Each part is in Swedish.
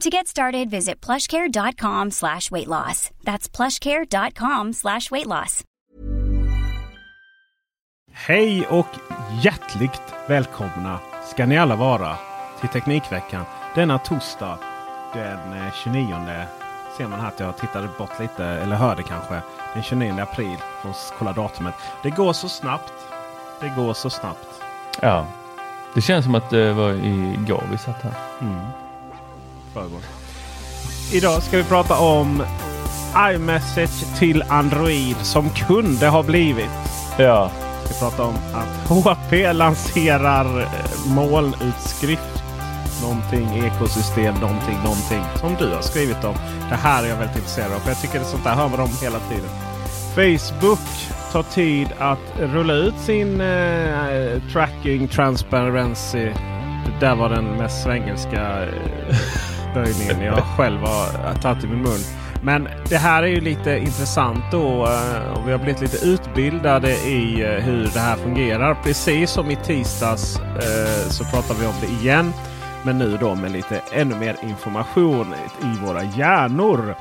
To get started, visit plushcare.com slash weight loss. That's plushcare.com slash weight loss. Hej och hjärtligt välkomna ska ni alla vara till Teknikveckan denna torsdag den 29 ser man här att jag tittade bort lite, eller hörde kanske, den 29 april. Får kolla datumet. Det går så snabbt. Det går så snabbt. Ja, det känns som att det var igår vi satt här. Mm. Förrgår. Idag ska vi prata om iMessage till Android som kunde ha blivit. Ja. Vi ska prata om att HP lanserar eh, molnutskrift någonting ekosystem, någonting, någonting. Som du har skrivit om. Det här är jag väldigt intresserad av. För jag tycker att sånt där hör man om hela tiden. Facebook tar tid att rulla ut sin eh, tracking transparency. Det där var den mest svengelska eh, böjningen jag själv har tagit i min mun. Men det här är ju lite intressant då. Eh, och vi har blivit lite utbildade i eh, hur det här fungerar. Precis som i tisdags eh, så pratar vi om det igen. Men nu då med lite ännu mer information i våra hjärnor.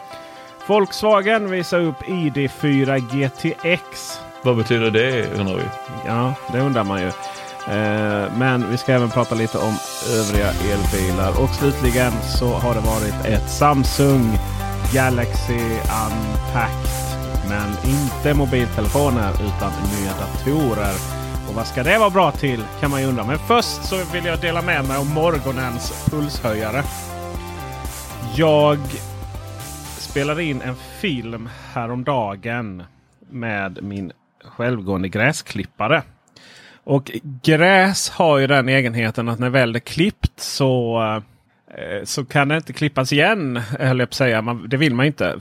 Volkswagen visar upp ID4 GTX. Vad betyder det undrar vi? Ja, det undrar man ju. Eh, men vi ska även prata lite om övriga elbilar. Och slutligen så har det varit ett Samsung Galaxy Unpacked. Men inte mobiltelefoner utan nya datorer. Och vad ska det vara bra till kan man ju undra. Men först så vill jag dela med mig om morgonens pulshöjare. Jag spelade in en film häromdagen med min självgående gräsklippare. Och gräs har ju den egenheten att när väl det är klippt så, eh, så kan det inte klippas igen. Höll jag på säga. Man, det vill man inte.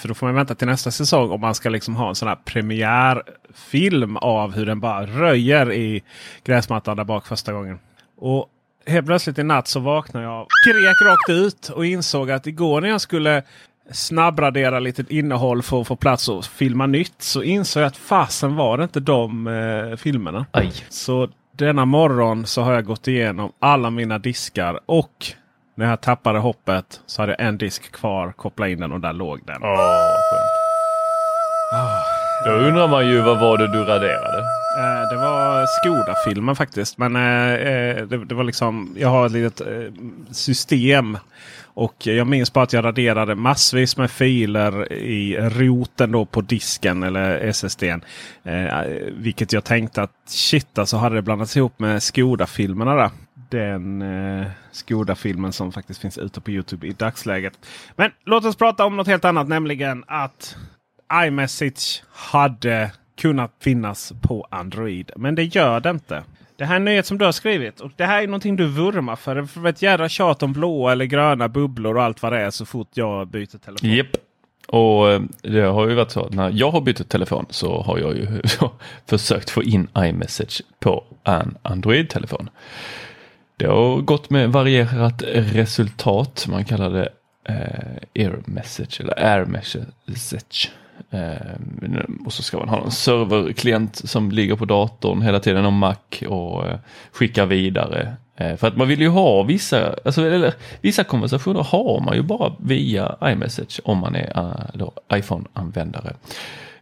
För då får man vänta till nästa säsong om man ska liksom ha en sån här premiärfilm av hur den bara röjer i gräsmattan där bak första gången. Och helt plötsligt i natt så vaknade jag och skrek rakt ut och insåg att igår när jag skulle snabbradera lite innehåll för att få plats och filma nytt så insåg jag att fasen var det inte de eh, filmerna. Aj. Så denna morgon så har jag gått igenom alla mina diskar och när jag tappade hoppet så hade jag en disk kvar. Koppla in den och där låg den. Åh, Då undrar man ju vad var det du raderade? Eh, det var Skoda-filmen faktiskt. Men eh, eh, det, det, var liksom, jag har ett litet eh, system. Och jag minns bara att jag raderade massvis med filer i roten då på disken eller SSDn. Eh, vilket jag tänkte att shit alltså hade det blandats ihop med Skoda-filmerna där den eh, Skoda-filmen som faktiskt finns ute på Youtube i dagsläget. Men låt oss prata om något helt annat, nämligen att iMessage hade kunnat finnas på Android. Men det gör det inte. Det här är en nyhet som du har skrivit och det här är någonting du vurmar för. Det får ett jädra tjat om blåa eller gröna bubblor och allt vad det är så fort jag byter telefon. Japp. Yep. Och eh, det har ju varit så att när jag har bytt telefon så har jag ju försökt få in iMessage på en Android-telefon. Det har gått med varierat resultat. Man kallar det eh, air message eller air message. Eh, och så ska man ha en serverklient som ligger på datorn hela tiden och Mac och eh, skickar vidare. Eh, för att man vill ju ha vissa, alltså, eller, vissa konversationer har man ju bara via iMessage om man är uh, iPhone-användare.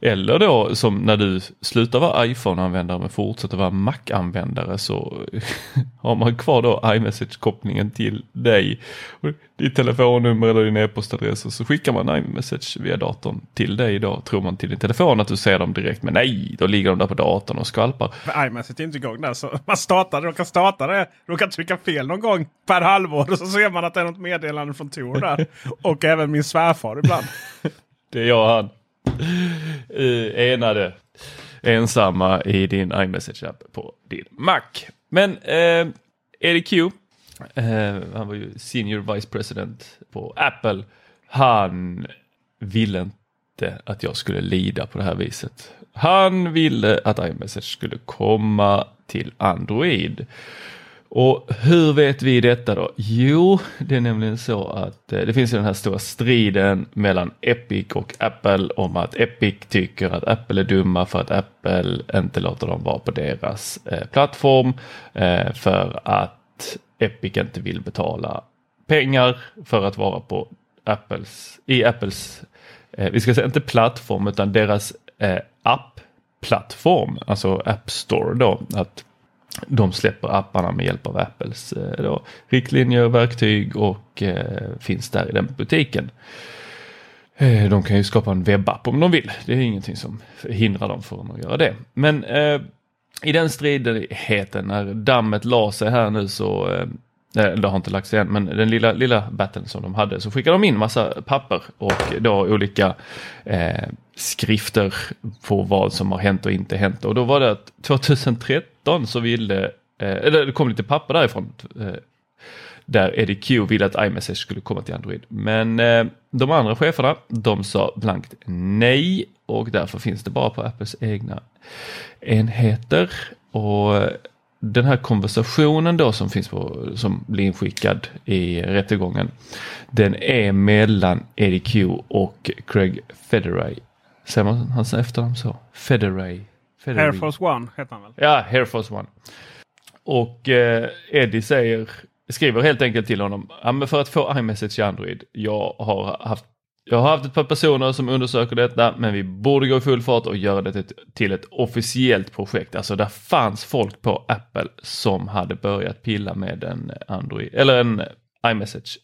Eller då som när du slutar vara iPhone-användare men fortsätter vara Mac-användare så har man kvar då iMessage-kopplingen till dig. Ditt telefonnummer eller din e-postadress och så skickar man iMessage via datorn till dig då tror man till din telefon att du ser dem direkt. Men nej, då ligger de där på datorn och skvalpar. För iMessage är inte igång där så man startar, råkar starta det, råkar trycka fel någon gång per halvår och så ser man att det är något meddelande från Tor där. och även min svärfar ibland. det är jag och han enade ensamma i din iMessage-app på din Mac. Men eh, Eddie Q, eh, han var ju Senior Vice President på Apple. Han ville inte att jag skulle lida på det här viset. Han ville att iMessage skulle komma till Android. Och hur vet vi detta då? Jo, det är nämligen så att eh, det finns den här stora striden mellan Epic och Apple om att Epic tycker att Apple är dumma för att Apple inte låter dem vara på deras eh, plattform eh, för att Epic inte vill betala pengar för att vara på Apples, i Apples, eh, vi ska säga inte plattform utan deras eh, app-plattform, alltså App Store då. Att de släpper apparna med hjälp av Apples eh, då, riktlinjer, verktyg och eh, finns där i den butiken. Eh, de kan ju skapa en webbapp om de vill. Det är ingenting som hindrar dem från att göra det. Men eh, i den stridigheten när dammet la sig här nu så eh, Eh, det har inte lagts igen, men den lilla, lilla battlen som de hade så skickade de in massa papper och då olika eh, skrifter på vad som har hänt och inte hänt. Och då var det att 2013 så ville, eh, eller det kom lite papper därifrån, eh, där Eddie Q ville att iMessage skulle komma till Android. Men eh, de andra cheferna, de sa blankt nej och därför finns det bara på Apples egna enheter. Och den här konversationen då som finns på, som blir inskickad i rättegången. Den är mellan Eddie Q och Craig Federay. Säger man hans efternamn så? Federay. Air Force One heter han väl? Ja, Air Force One. Och eh, Eddie säger, skriver helt enkelt till honom, ja, men för att få iMessage i Android, jag har haft jag har haft ett par personer som undersöker detta men vi borde gå i full fart och göra det till ett officiellt projekt. Alltså där fanns folk på Apple som hade börjat pilla med en Android eller en iMessage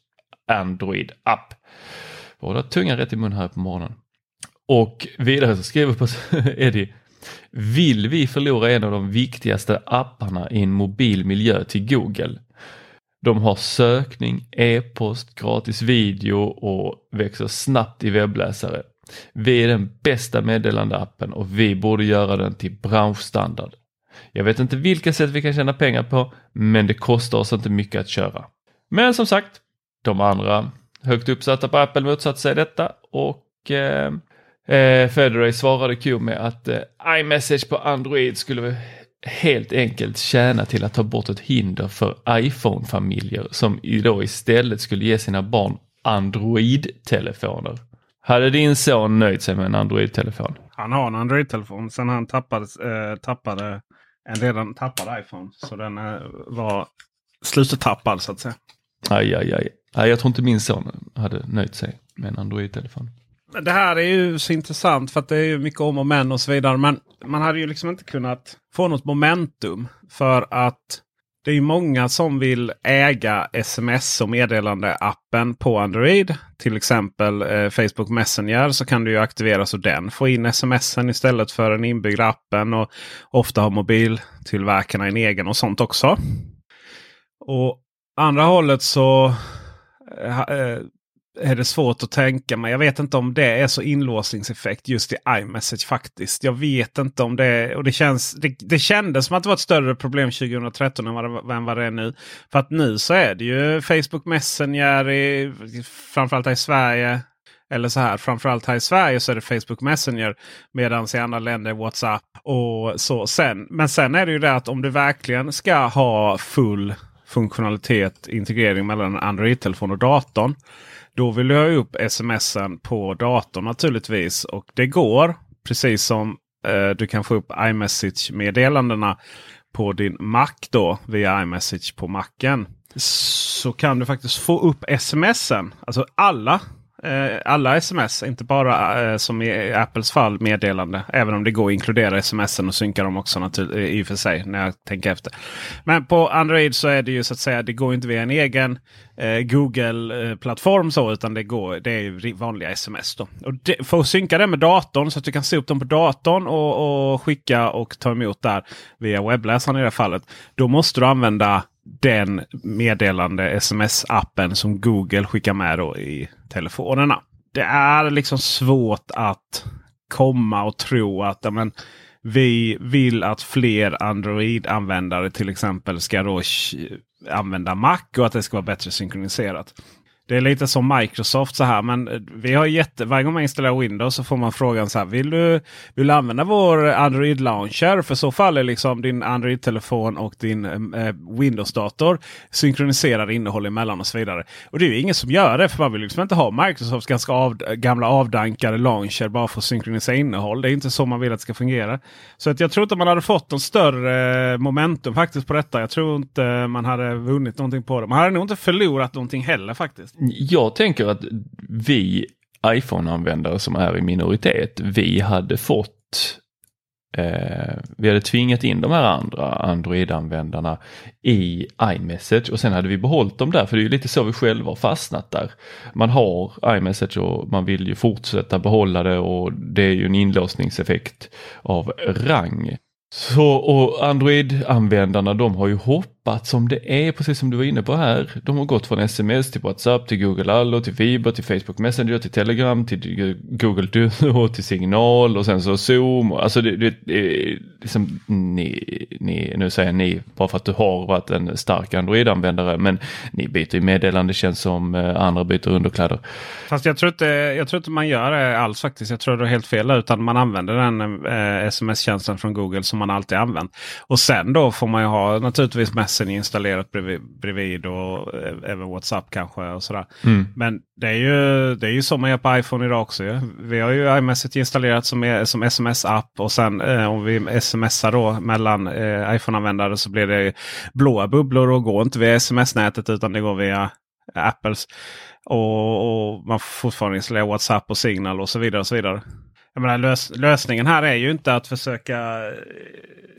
Android app. Båda tungan rätt i mun här på morgonen. Och vidare så skriver Eddie Vill vi förlora en av de viktigaste apparna i en mobil miljö till Google? De har sökning, e-post, gratis video och växer snabbt i webbläsare. Vi är den bästa meddelandeappen och vi borde göra den till branschstandard. Jag vet inte vilka sätt vi kan tjäna pengar på, men det kostar oss inte mycket att köra. Men som sagt, de andra högt uppsatta på Apple motsatte sig detta och eh, eh, Federer svarade Q med att eh, iMessage på Android skulle helt enkelt tjäna till att ta bort ett hinder för iPhone-familjer som då istället skulle ge sina barn Android-telefoner. Hade din son nöjt sig med en Android-telefon? Han har en Android-telefon sen han tappade, eh, tappade en redan tappad iPhone. Så den eh, var slutetappad så att säga. Aj, aj, aj. Jag tror inte min son hade nöjt sig med en Android-telefon. Det här är ju så intressant för att det är ju mycket om och men och så vidare. Men man hade ju liksom inte kunnat få något momentum. För att det är många som vill äga sms och meddelande-appen på Android. Till exempel eh, Facebook Messenger så kan du ju aktivera så den får in smsen istället för den inbyggda appen. Och ofta har mobiltillverkarna en egen och sånt också. Och andra hållet så eh, eh är det svårt att tänka mig. Jag vet inte om det är så inlåsningseffekt just i iMessage faktiskt. Jag vet inte om det är. Och det, känns, det, det kändes som att det var ett större problem 2013 än vad, det, än vad det är nu. För att nu så är det ju Facebook Messenger, i, framförallt här i Sverige. Eller så här, framförallt här i Sverige så är det Facebook Messenger. Medan i andra länder är WhatsApp. och så sen. Men sen är det ju det att om du verkligen ska ha full funktionalitet, integrering mellan Android-telefon och datorn då vill du ha upp smsen på datorn naturligtvis. Och det går precis som eh, du kan få upp iMessage-meddelandena på din Mac då via iMessage på Macen. Så kan du faktiskt få upp smsen. Alltså alla Eh, alla sms, inte bara eh, som i Apples fall meddelande. Även om det går att inkludera sms och synka dem också i och för sig när jag tänker efter. Men på Android så är det ju så att säga det går inte via en egen eh, Google-plattform så utan det, går, det är vanliga sms. Då. Och det, för att synka det med datorn så att du kan se upp dem på datorn och, och skicka och ta emot där via webbläsaren i det här fallet. Då måste du använda den meddelande sms-appen som Google skickar med då i telefonerna. Det är liksom svårt att komma och tro att amen, vi vill att fler Android-användare till exempel ska då använda Mac och att det ska vara bättre synkroniserat. Det är lite som Microsoft så här. Men eh, vi har jätte, varje gång man installerar Windows så får man frågan så här. Vill du, vill du använda vår Android Launcher? För så fall är liksom din Android-telefon och din eh, eh Windows-dator synkroniserar innehåll emellan och så vidare. Och det är ju ingen som gör det. För man vill liksom inte ha Microsofts ganska av, gamla avdankade launcher bara för att synkronisera innehåll. Det är inte så man vill att det ska fungera. Så att jag tror inte man hade fått någon större eh, momentum faktiskt på detta. Jag tror inte man hade vunnit någonting på det. Man hade nog inte förlorat någonting heller faktiskt. Jag tänker att vi iPhone-användare som är i minoritet, vi hade fått eh, vi hade tvingat in de här andra Android-användarna i iMessage och sen hade vi behållit dem där för det är ju lite så vi själva har fastnat där. Man har iMessage och man vill ju fortsätta behålla det och det är ju en inlåsningseffekt av rang. Så och Android-användarna de har ju tappat som det är, precis som du var inne på här. De har gått från sms till WhatsApp, till Google Allo, till Viber, till Facebook Messenger, till Telegram, till Google Duo, till Signal och sen så Zoom. Alltså det, det, det liksom, ni, ni, nu säger ni bara för att du har varit en stark Android-användare, men ni byter ju meddelandetjänst som eh, andra byter underkläder. Fast jag tror, inte, jag tror inte man gör det alls faktiskt. Jag tror det är helt fel utan man använder den eh, sms-tjänsten från Google som man alltid använt. Och sen då får man ju ha naturligtvis Messenger installerat bredvid, bredvid och eh, även WhatsApp kanske. och sådär. Mm. Men det är, ju, det är ju så man gör på iPhone idag också. Ja. Vi har ju iMessage installerat som, som sms-app och sen eh, om vi smsar då mellan eh, iPhone-användare så blir det blåa bubblor och går inte via sms-nätet utan det går via Apples. Och, och, man får fortfarande installera WhatsApp och Signal och så vidare. och så vidare. Jag menar, lös lösningen här är ju inte att försöka... Eh,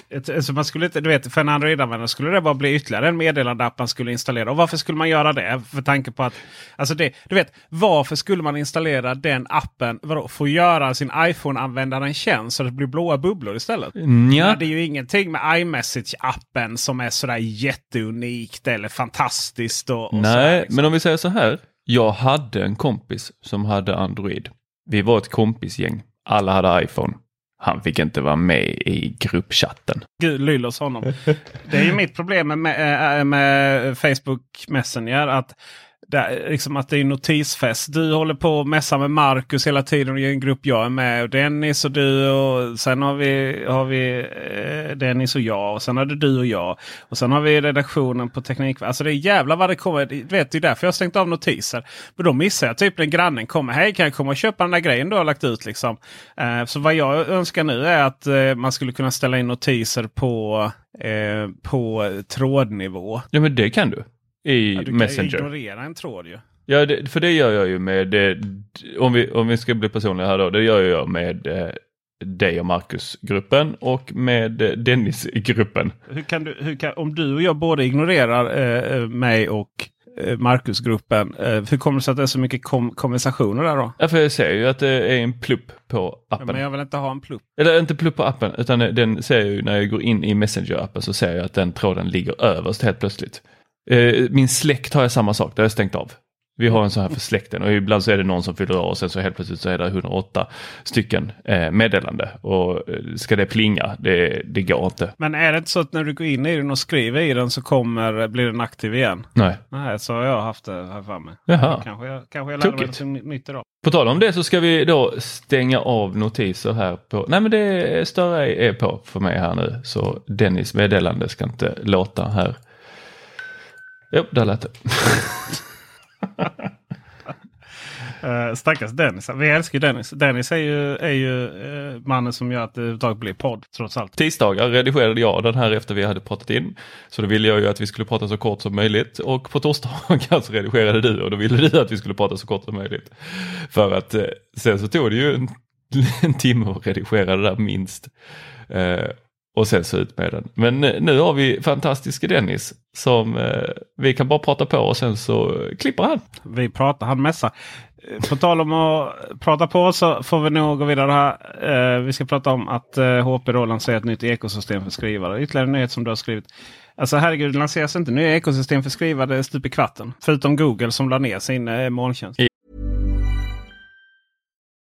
ett, alltså man skulle inte, du vet, för en Android-användare skulle det bara bli ytterligare en meddelandeapp man skulle installera. Och varför skulle man göra det? För tanke på att... Alltså det, du vet, varför skulle man installera den appen vadå, för att göra sin iPhone-användare en tjänst så det blir blåa bubblor istället? Ja. Det är ju ingenting med iMessage-appen som är sådär jätteunikt eller fantastiskt. Och, och Nej, sådär, liksom. men om vi säger så här. Jag hade en kompis som hade Android. Vi var ett kompisgäng. Alla hade iPhone. Han fick inte vara med i gruppchatten. Gud lyllos honom. Det är ju mitt problem med, med, med Facebook Messenger. att där, liksom att det är notisfest. Du håller på och mässar med Marcus hela tiden i en grupp jag är med. Och Dennis och du och sen har vi, har vi eh, Dennis och jag. Och sen har det du och jag. Och sen har vi redaktionen på Teknik. Alltså det är jävla vad det kommer. Du vet, det är därför jag har stängt av notiser. Men då missar jag typ när grannen kommer. Hej kan jag komma och köpa den där grejen du har lagt ut liksom. Eh, så vad jag önskar nu är att eh, man skulle kunna ställa in notiser på, eh, på trådnivå. Ja men det kan du i ja, du Messenger. Kan ignorera en tråd ju. Ja, det, för det gör jag ju med, om vi, om vi ska bli personliga här då, det gör jag med eh, dig och Marcus-gruppen och med eh, Dennis-gruppen. Hur kan du, hur kan, om du och jag båda ignorerar eh, eh mig och eh, Marcus-gruppen, eh, hur kommer det sig att det är så mycket kom konversationer där då? Ja, för jag ser ju att det är en plupp på appen. Ja, men jag vill inte ha en plupp. Eller inte plupp på appen, utan den ser jag ju när jag går in i Messenger-appen så ser jag att den tråden ligger överst helt plötsligt. Eh, min släkt har jag samma sak, det har jag stängt av. Vi har en sån här för släkten och ibland så är det någon som fyller år och sen så helt plötsligt så är det 108 stycken eh, meddelande. Och eh, ska det plinga, det, det går inte. Men är det inte så att när du går in i den och skriver i den så kommer, blir den aktiv igen? Nej. Nej, så har jag haft det här för mig. Jaha. Kanske jag, kanske jag lärde mig något nytt idag. På tal om det så ska vi då stänga av notiser här på, nej men det större är på för mig här nu. Så Dennis meddelande ska inte låta här Jo, där lät det. Uh, stackars Dennis. Vi älskar Dennis. Dennis är ju, är ju uh, mannen som gör att det överhuvudtaget blir podd trots allt. Tisdagar redigerade jag den här efter vi hade pratat in. Så då ville jag ju att vi skulle prata så kort som möjligt. Och på torsdagar så redigerade du och då ville du att vi skulle prata så kort som möjligt. För att uh, sen så tog det ju en, en timme att redigera det där minst och sen så ut med den. Men nu har vi fantastiske Dennis som eh, vi kan bara prata på och sen så klipper han. Vi pratar, han messar. Eh, på tal om att prata på så får vi nog gå vidare här. Eh, vi ska prata om att eh, HP då lanserar ett nytt ekosystem för skrivare. Ytterligare en nyhet som du har skrivit. Alltså herregud, det lanseras inte nya ekosystem för skrivare stup i kvarten. Förutom Google som la ner sin eh, molntjänst.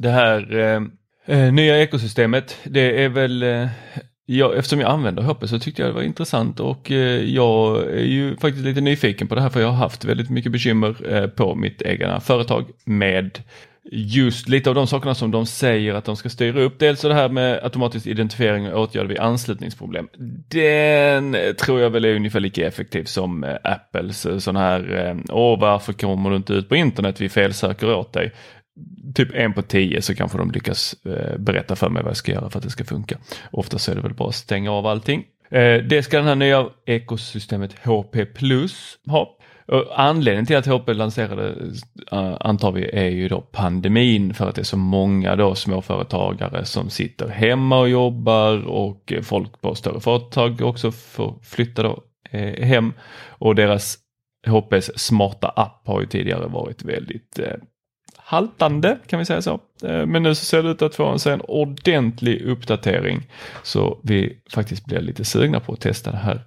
Det här eh, eh, nya ekosystemet, det är väl eh, jag, eftersom jag använder HP så tyckte jag det var intressant och eh, jag är ju faktiskt lite nyfiken på det här för jag har haft väldigt mycket bekymmer eh, på mitt egna företag med just lite av de sakerna som de säger att de ska styra upp. Dels det här med automatisk identifiering och åtgärder vid anslutningsproblem. Den tror jag väl är ungefär lika effektiv som eh, Apples eh, sån här, åh varför kommer du inte ut på internet, vi felsöker åt dig typ en på tio så kanske de lyckas eh, berätta för mig vad jag ska göra för att det ska funka. Oftast är det väl bara att stänga av allting. Eh, det ska den här nya ekosystemet HP Plus ha. Anledningen till att HP lanserade eh, antar vi är ju då pandemin för att det är så många då småföretagare som sitter hemma och jobbar och folk på större företag också får flytta då eh, hem och deras HPs smarta app har ju tidigare varit väldigt eh, haltande kan vi säga så. Eh, men nu så ser det ut att få en, en ordentlig uppdatering så vi faktiskt blir lite sugna på att testa det här.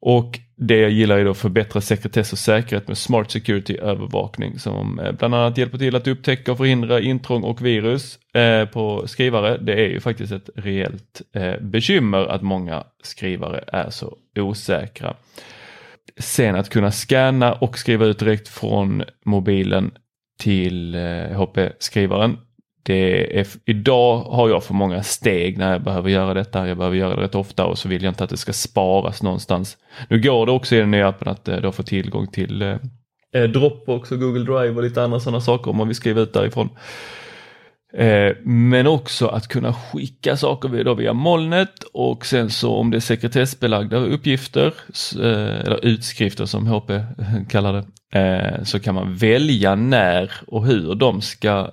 Och det jag gillar är då förbättra sekretess och säkerhet med Smart Security övervakning som eh, bland annat hjälper till att upptäcka och förhindra intrång och virus eh, på skrivare. Det är ju faktiskt ett reellt bekymmer att många skrivare är så osäkra. Sen att kunna scanna och skriva ut direkt från mobilen till eh, HP-skrivaren. Det är, idag har jag för många steg när jag behöver göra detta. Jag behöver göra det rätt ofta och så vill jag inte att det ska sparas någonstans. Nu går det också i den nya appen att eh, då få tillgång till eh, eh Dropbox och Google Drive och lite andra sådana saker om man vill skriva ut därifrån. Eh, men också att kunna skicka saker då via molnet och sen så om det är sekretessbelagda uppgifter eh, eller utskrifter som HP kallar det eh, så kan man välja när och hur de ska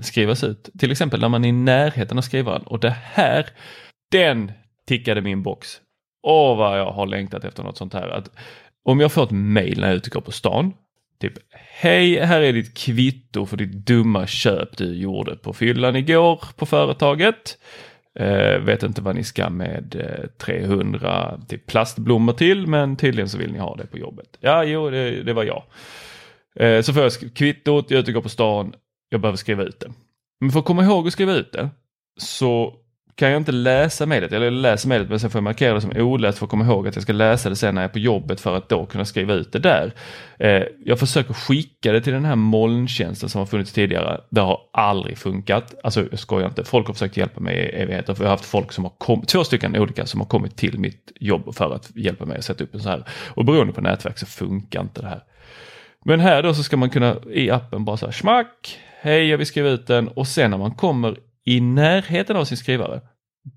skrivas ut. Till exempel när man är i närheten av skrivaren och det här, den tickade min box. Åh vad jag har längtat efter något sånt här. Att om jag får ett mail när jag är ute och går på stan. Typ, hej, här är ditt kvitto för ditt dumma köp du gjorde på fyllan igår på företaget. Eh, vet inte vad ni ska med eh, 300 typ plastblommor till, men tydligen så vill ni ha det på jobbet. Ja, jo, det, det var jag. Eh, så får jag kvittot, jag är ute och går på stan, jag behöver skriva ut det. Men för att komma ihåg att skriva ut det så kan jag inte läsa mejlet, eller jag läser mejlet men sen får jag markera det som oläst för att komma ihåg att jag ska läsa det sen när jag är på jobbet för att då kunna skriva ut det där. Eh, jag försöker skicka det till den här molntjänsten som har funnits tidigare. Det har aldrig funkat. Alltså jag skojar inte, folk har försökt hjälpa mig i evigheter. För jag har haft folk som har kommit, två stycken olika som har kommit till mitt jobb för att hjälpa mig att sätta upp en så här. Och beroende på nätverk så funkar inte det här. Men här då så ska man kunna i appen bara så här smack, hej jag vill skriva ut den och sen när man kommer i närheten av sin skrivare,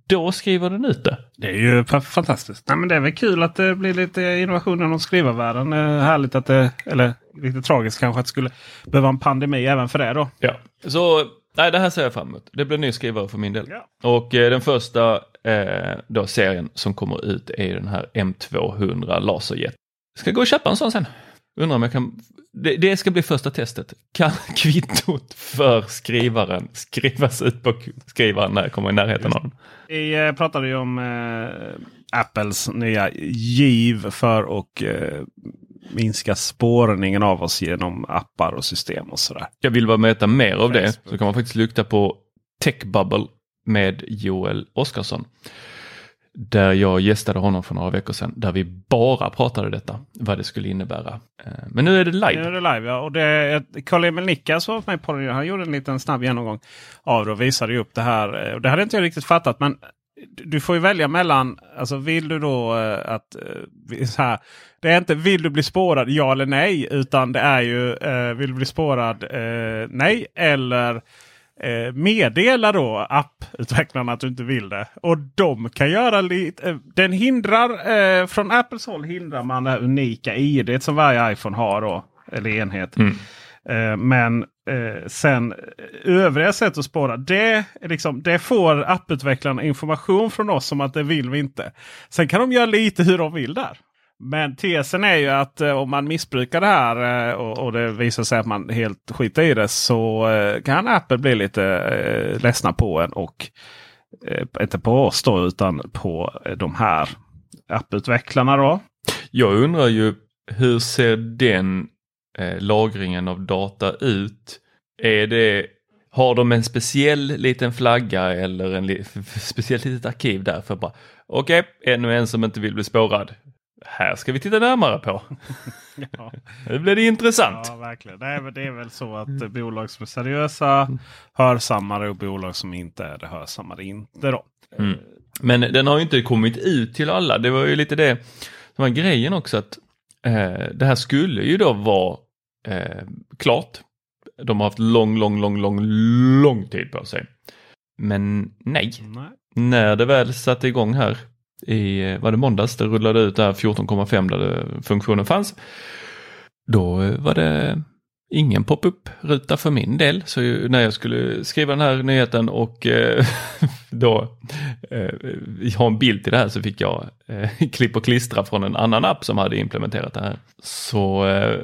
då skriver den ut det. Det är ju fa- fantastiskt. Nej, men det är väl kul att det blir lite innovation inom skrivarvärlden. Härligt att det, eller lite tragiskt kanske att det skulle behöva en pandemi även för det då. Ja. Så nej, det här ser jag fram emot. Det blir en ny skrivare för min del. Ja. Och eh, den första eh, då serien som kommer ut är den här M200 Laserjet. Ska gå och köpa en sån sen. Undrar om jag kan, det, det ska bli första testet. Kan kvittot för skrivaren skrivas ut på skrivaren när jag kommer i närheten av den? Vi eh, pratade ju om eh, Apples nya giv för att eh, minska spårningen av oss genom appar och system och sådär. Jag vill bara veta mer av det så kan man faktiskt lukta på Tech Bubble med Joel Oskarsson. Där jag gästade honom för några veckor sedan. Där vi bara pratade detta. Vad det skulle innebära. Eh, men nu är det live. Nu är det live ja. Och det, Karl-Emil Nickas var med på det. Han gjorde en liten snabb genomgång av det och visade upp det här. Eh, och det hade inte jag riktigt fattat. Men du får ju välja mellan. Alltså vill du då eh, att. Så här, det är inte vill du bli spårad ja eller nej. Utan det är ju vill du bli spårad nej. Eller eh, meddela då apputvecklarna att du inte vill det. Och de kan göra lite. Eh, den hindrar eh, från Apples håll hindrar man det här unika ID som varje iPhone har då. Eller enhet. Mm. Eh, men sen övriga sätt att spåra. Det, liksom, det får apputvecklarna information från oss om att det vill vi inte. Sen kan de göra lite hur de vill där. Men tesen är ju att eh, om man missbrukar det här eh, och, och det visar sig att man helt skiter i det så eh, kan Apple bli lite eh, ledsna på en. Och eh, inte på oss då utan på eh, de här apputvecklarna då. Jag undrar ju hur ser den eh, lagringen av data ut? Är det, har de en speciell liten flagga eller en li, speciellt litet arkiv där för bara okej, ännu en som inte vill bli spårad. Här ska vi titta närmare på. Ja. Nu blir det intressant. Ja, verkligen. Nej, men det är väl så att eh, bolag som är seriösa hörsammar det och bolag som inte är det hörsammar det inte. Då. Mm. Men den har ju inte kommit ut till alla. Det var ju lite det som var grejen också att eh, det här skulle ju då vara eh, klart. De har haft lång, lång, lång, lång, lång tid på sig. Men nej, Nej. när det väl satte igång här i, var det måndags, det rullade ut där 14,5 där det, funktionen fanns. Då eh, var det ingen pop-up-ruta för min del. Så när jag skulle skriva den här nyheten och eh, då eh, ha en bild till det här så fick jag eh, klipp och klistra från en annan app som hade implementerat det här. Så eh,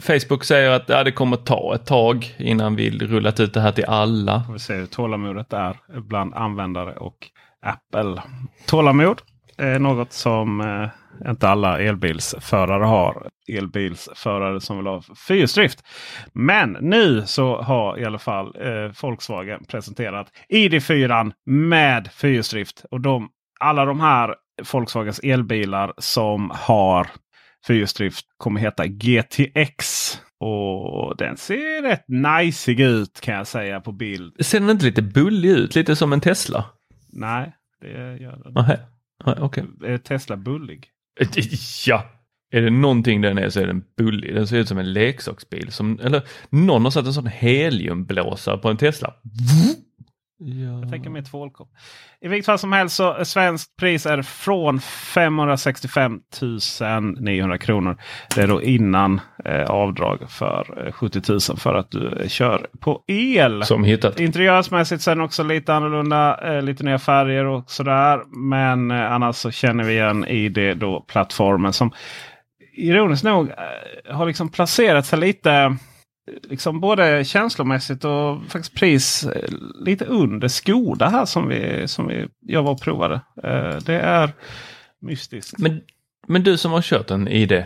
Facebook säger att ja, det kommer ta ett tag innan vi rullat ut det här till alla. Vi Får se hur tålamodet är bland användare och Apple. Tålamod är något som eh, inte alla elbilsförare har. Elbilsförare som vill ha fyrhjulsdrift. Men nu så har i alla fall eh, Volkswagen presenterat ID4 med fyrhjulsdrift. Och de, alla de här Volkswagens elbilar som har fyrhjulsdrift kommer heta GTX. Och den ser rätt najsig ut kan jag säga på bild. Ser den inte lite bullig ut? Lite som en Tesla? Nej, det gör den. Nej, Nej, okej. Är Tesla bullig? Ja, är det någonting den är så är den bullig. Den ser ut som en leksaksbil. Som, eller någon har satt en sån heliumblåsare på en Tesla. Ja. Jag tänker mig tvålkopp. I vilket fall som helst så svenskt pris är från 565 900 kronor. Det är då innan eh, avdrag för eh, 70 000 för att du eh, kör på el. Som hittat. Interiörsmässigt sen också lite annorlunda. Eh, lite nya färger och sådär. Men eh, annars så känner vi igen ID då plattformen som ironiskt nog eh, har liksom placerat sig lite liksom både känslomässigt och faktiskt pris eh, lite under Skoda här som, vi, som vi, jag var och provade. Eh, det är mystiskt. Men, men du som har kört en ID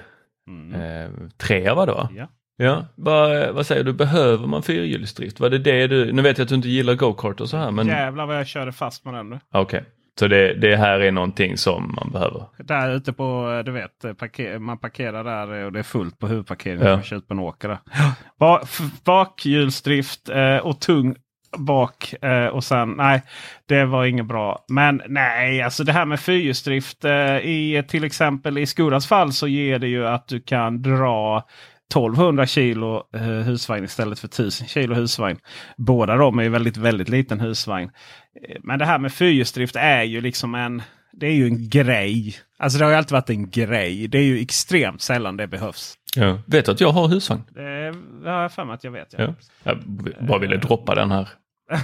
Mm. eh, var va? Ja. Ja, vad, vad säger du, behöver man fyrhjulsdrift? Var det det du, nu vet jag att du inte gillar go-kart och så här men Jävlar vad jag körde fast med den nu. okej. Så det, det här är någonting som man behöver? Där ute på, eh, du vet, eh, parker, man parkerar där och det är fullt på huvudparkeringen. Ja. Man kör ut på en åker där. Bakhjulsdrift eh, och tung bak eh, och sen nej, det var inget bra. Men nej, alltså det här med fyrhjulsdrift eh, i till exempel i Skodas fall så ger det ju att du kan dra 1200 kilo eh, husvagn istället för 1000 kilo husvagn. Båda de är ju väldigt, väldigt liten husvagn. Eh, Men det här med fyrhjulsdrift är ju liksom en det är ju en grej. Alltså det har ju alltid varit en grej. Det är ju extremt sällan det behövs. Ja. Vet du att jag har husvagn? Det det har jag för mig att jag vet. Ja. Ja. Jag bara ville droppa den här.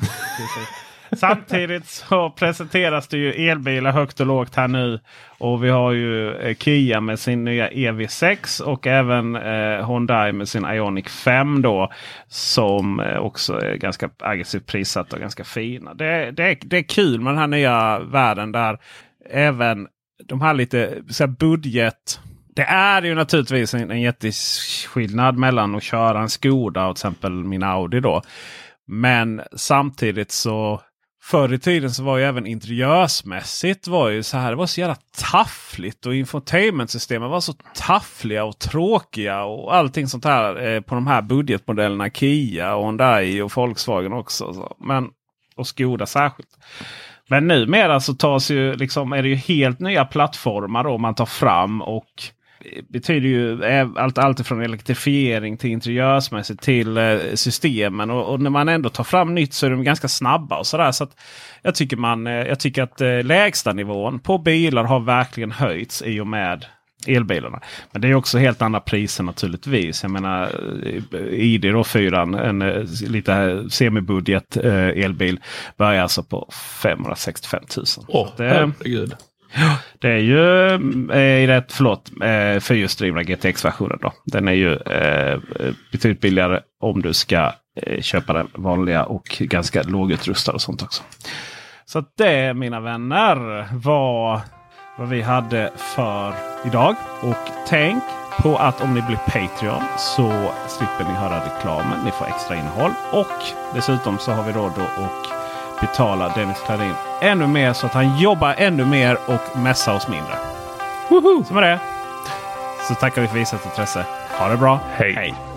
Samtidigt så presenteras det ju elbilar högt och lågt här nu. Och vi har ju eh, Kia med sin nya EV6 och även eh, Hyundai med sin Ioniq 5 då. Som eh, också är ganska aggressivt prissatta och ganska fina. Det, det, är, det är kul med den här nya världen där även de här lite så här budget. Det är ju naturligtvis en, en jätteskillnad mellan att köra en Skoda och till exempel min Audi då. Men samtidigt så förr i tiden så var ju även interiörsmässigt var ju så här. Det var så jävla taffligt och infotainmentsystemen var så taffliga och tråkiga och allting sånt här eh, på de här budgetmodellerna. Kia och Hyundai och Volkswagen också. Så. Men, och Skoda särskilt. Men numera så tas ju, liksom, är det ju helt nya plattformar då man tar fram. och betyder ju allt, allt från elektrifiering till interiörsmässigt till eh, systemen. Och, och när man ändå tar fram nytt så är de ganska snabba. och sådär. Så jag, tycker man, eh, jag tycker att eh, lägsta nivån på bilar har verkligen höjts i och med elbilarna. Men det är också helt andra priser naturligtvis. Jag menar eh, ID då 4, en lite semibudget eh, elbil börjar alltså på 565 000. Åh, Så det, herregud det är ju eh, rätt, förlåt, eh, fyrhjulsdrivna GTX-versionen. då. Den är ju eh, betydligt billigare om du ska eh, köpa den vanliga och ganska lågutrustad och sånt också. Så att det mina vänner var vad vi hade för idag. Och tänk på att om ni blir Patreon så slipper ni höra reklamen. Ni får extra innehåll. Och dessutom så har vi råd att betala Dennis Klarin ännu mer så att han jobbar ännu mer och mässar oss mindre. Woho! Så med det så tackar vi för visat intresse. Ha det bra. Hej. Hej.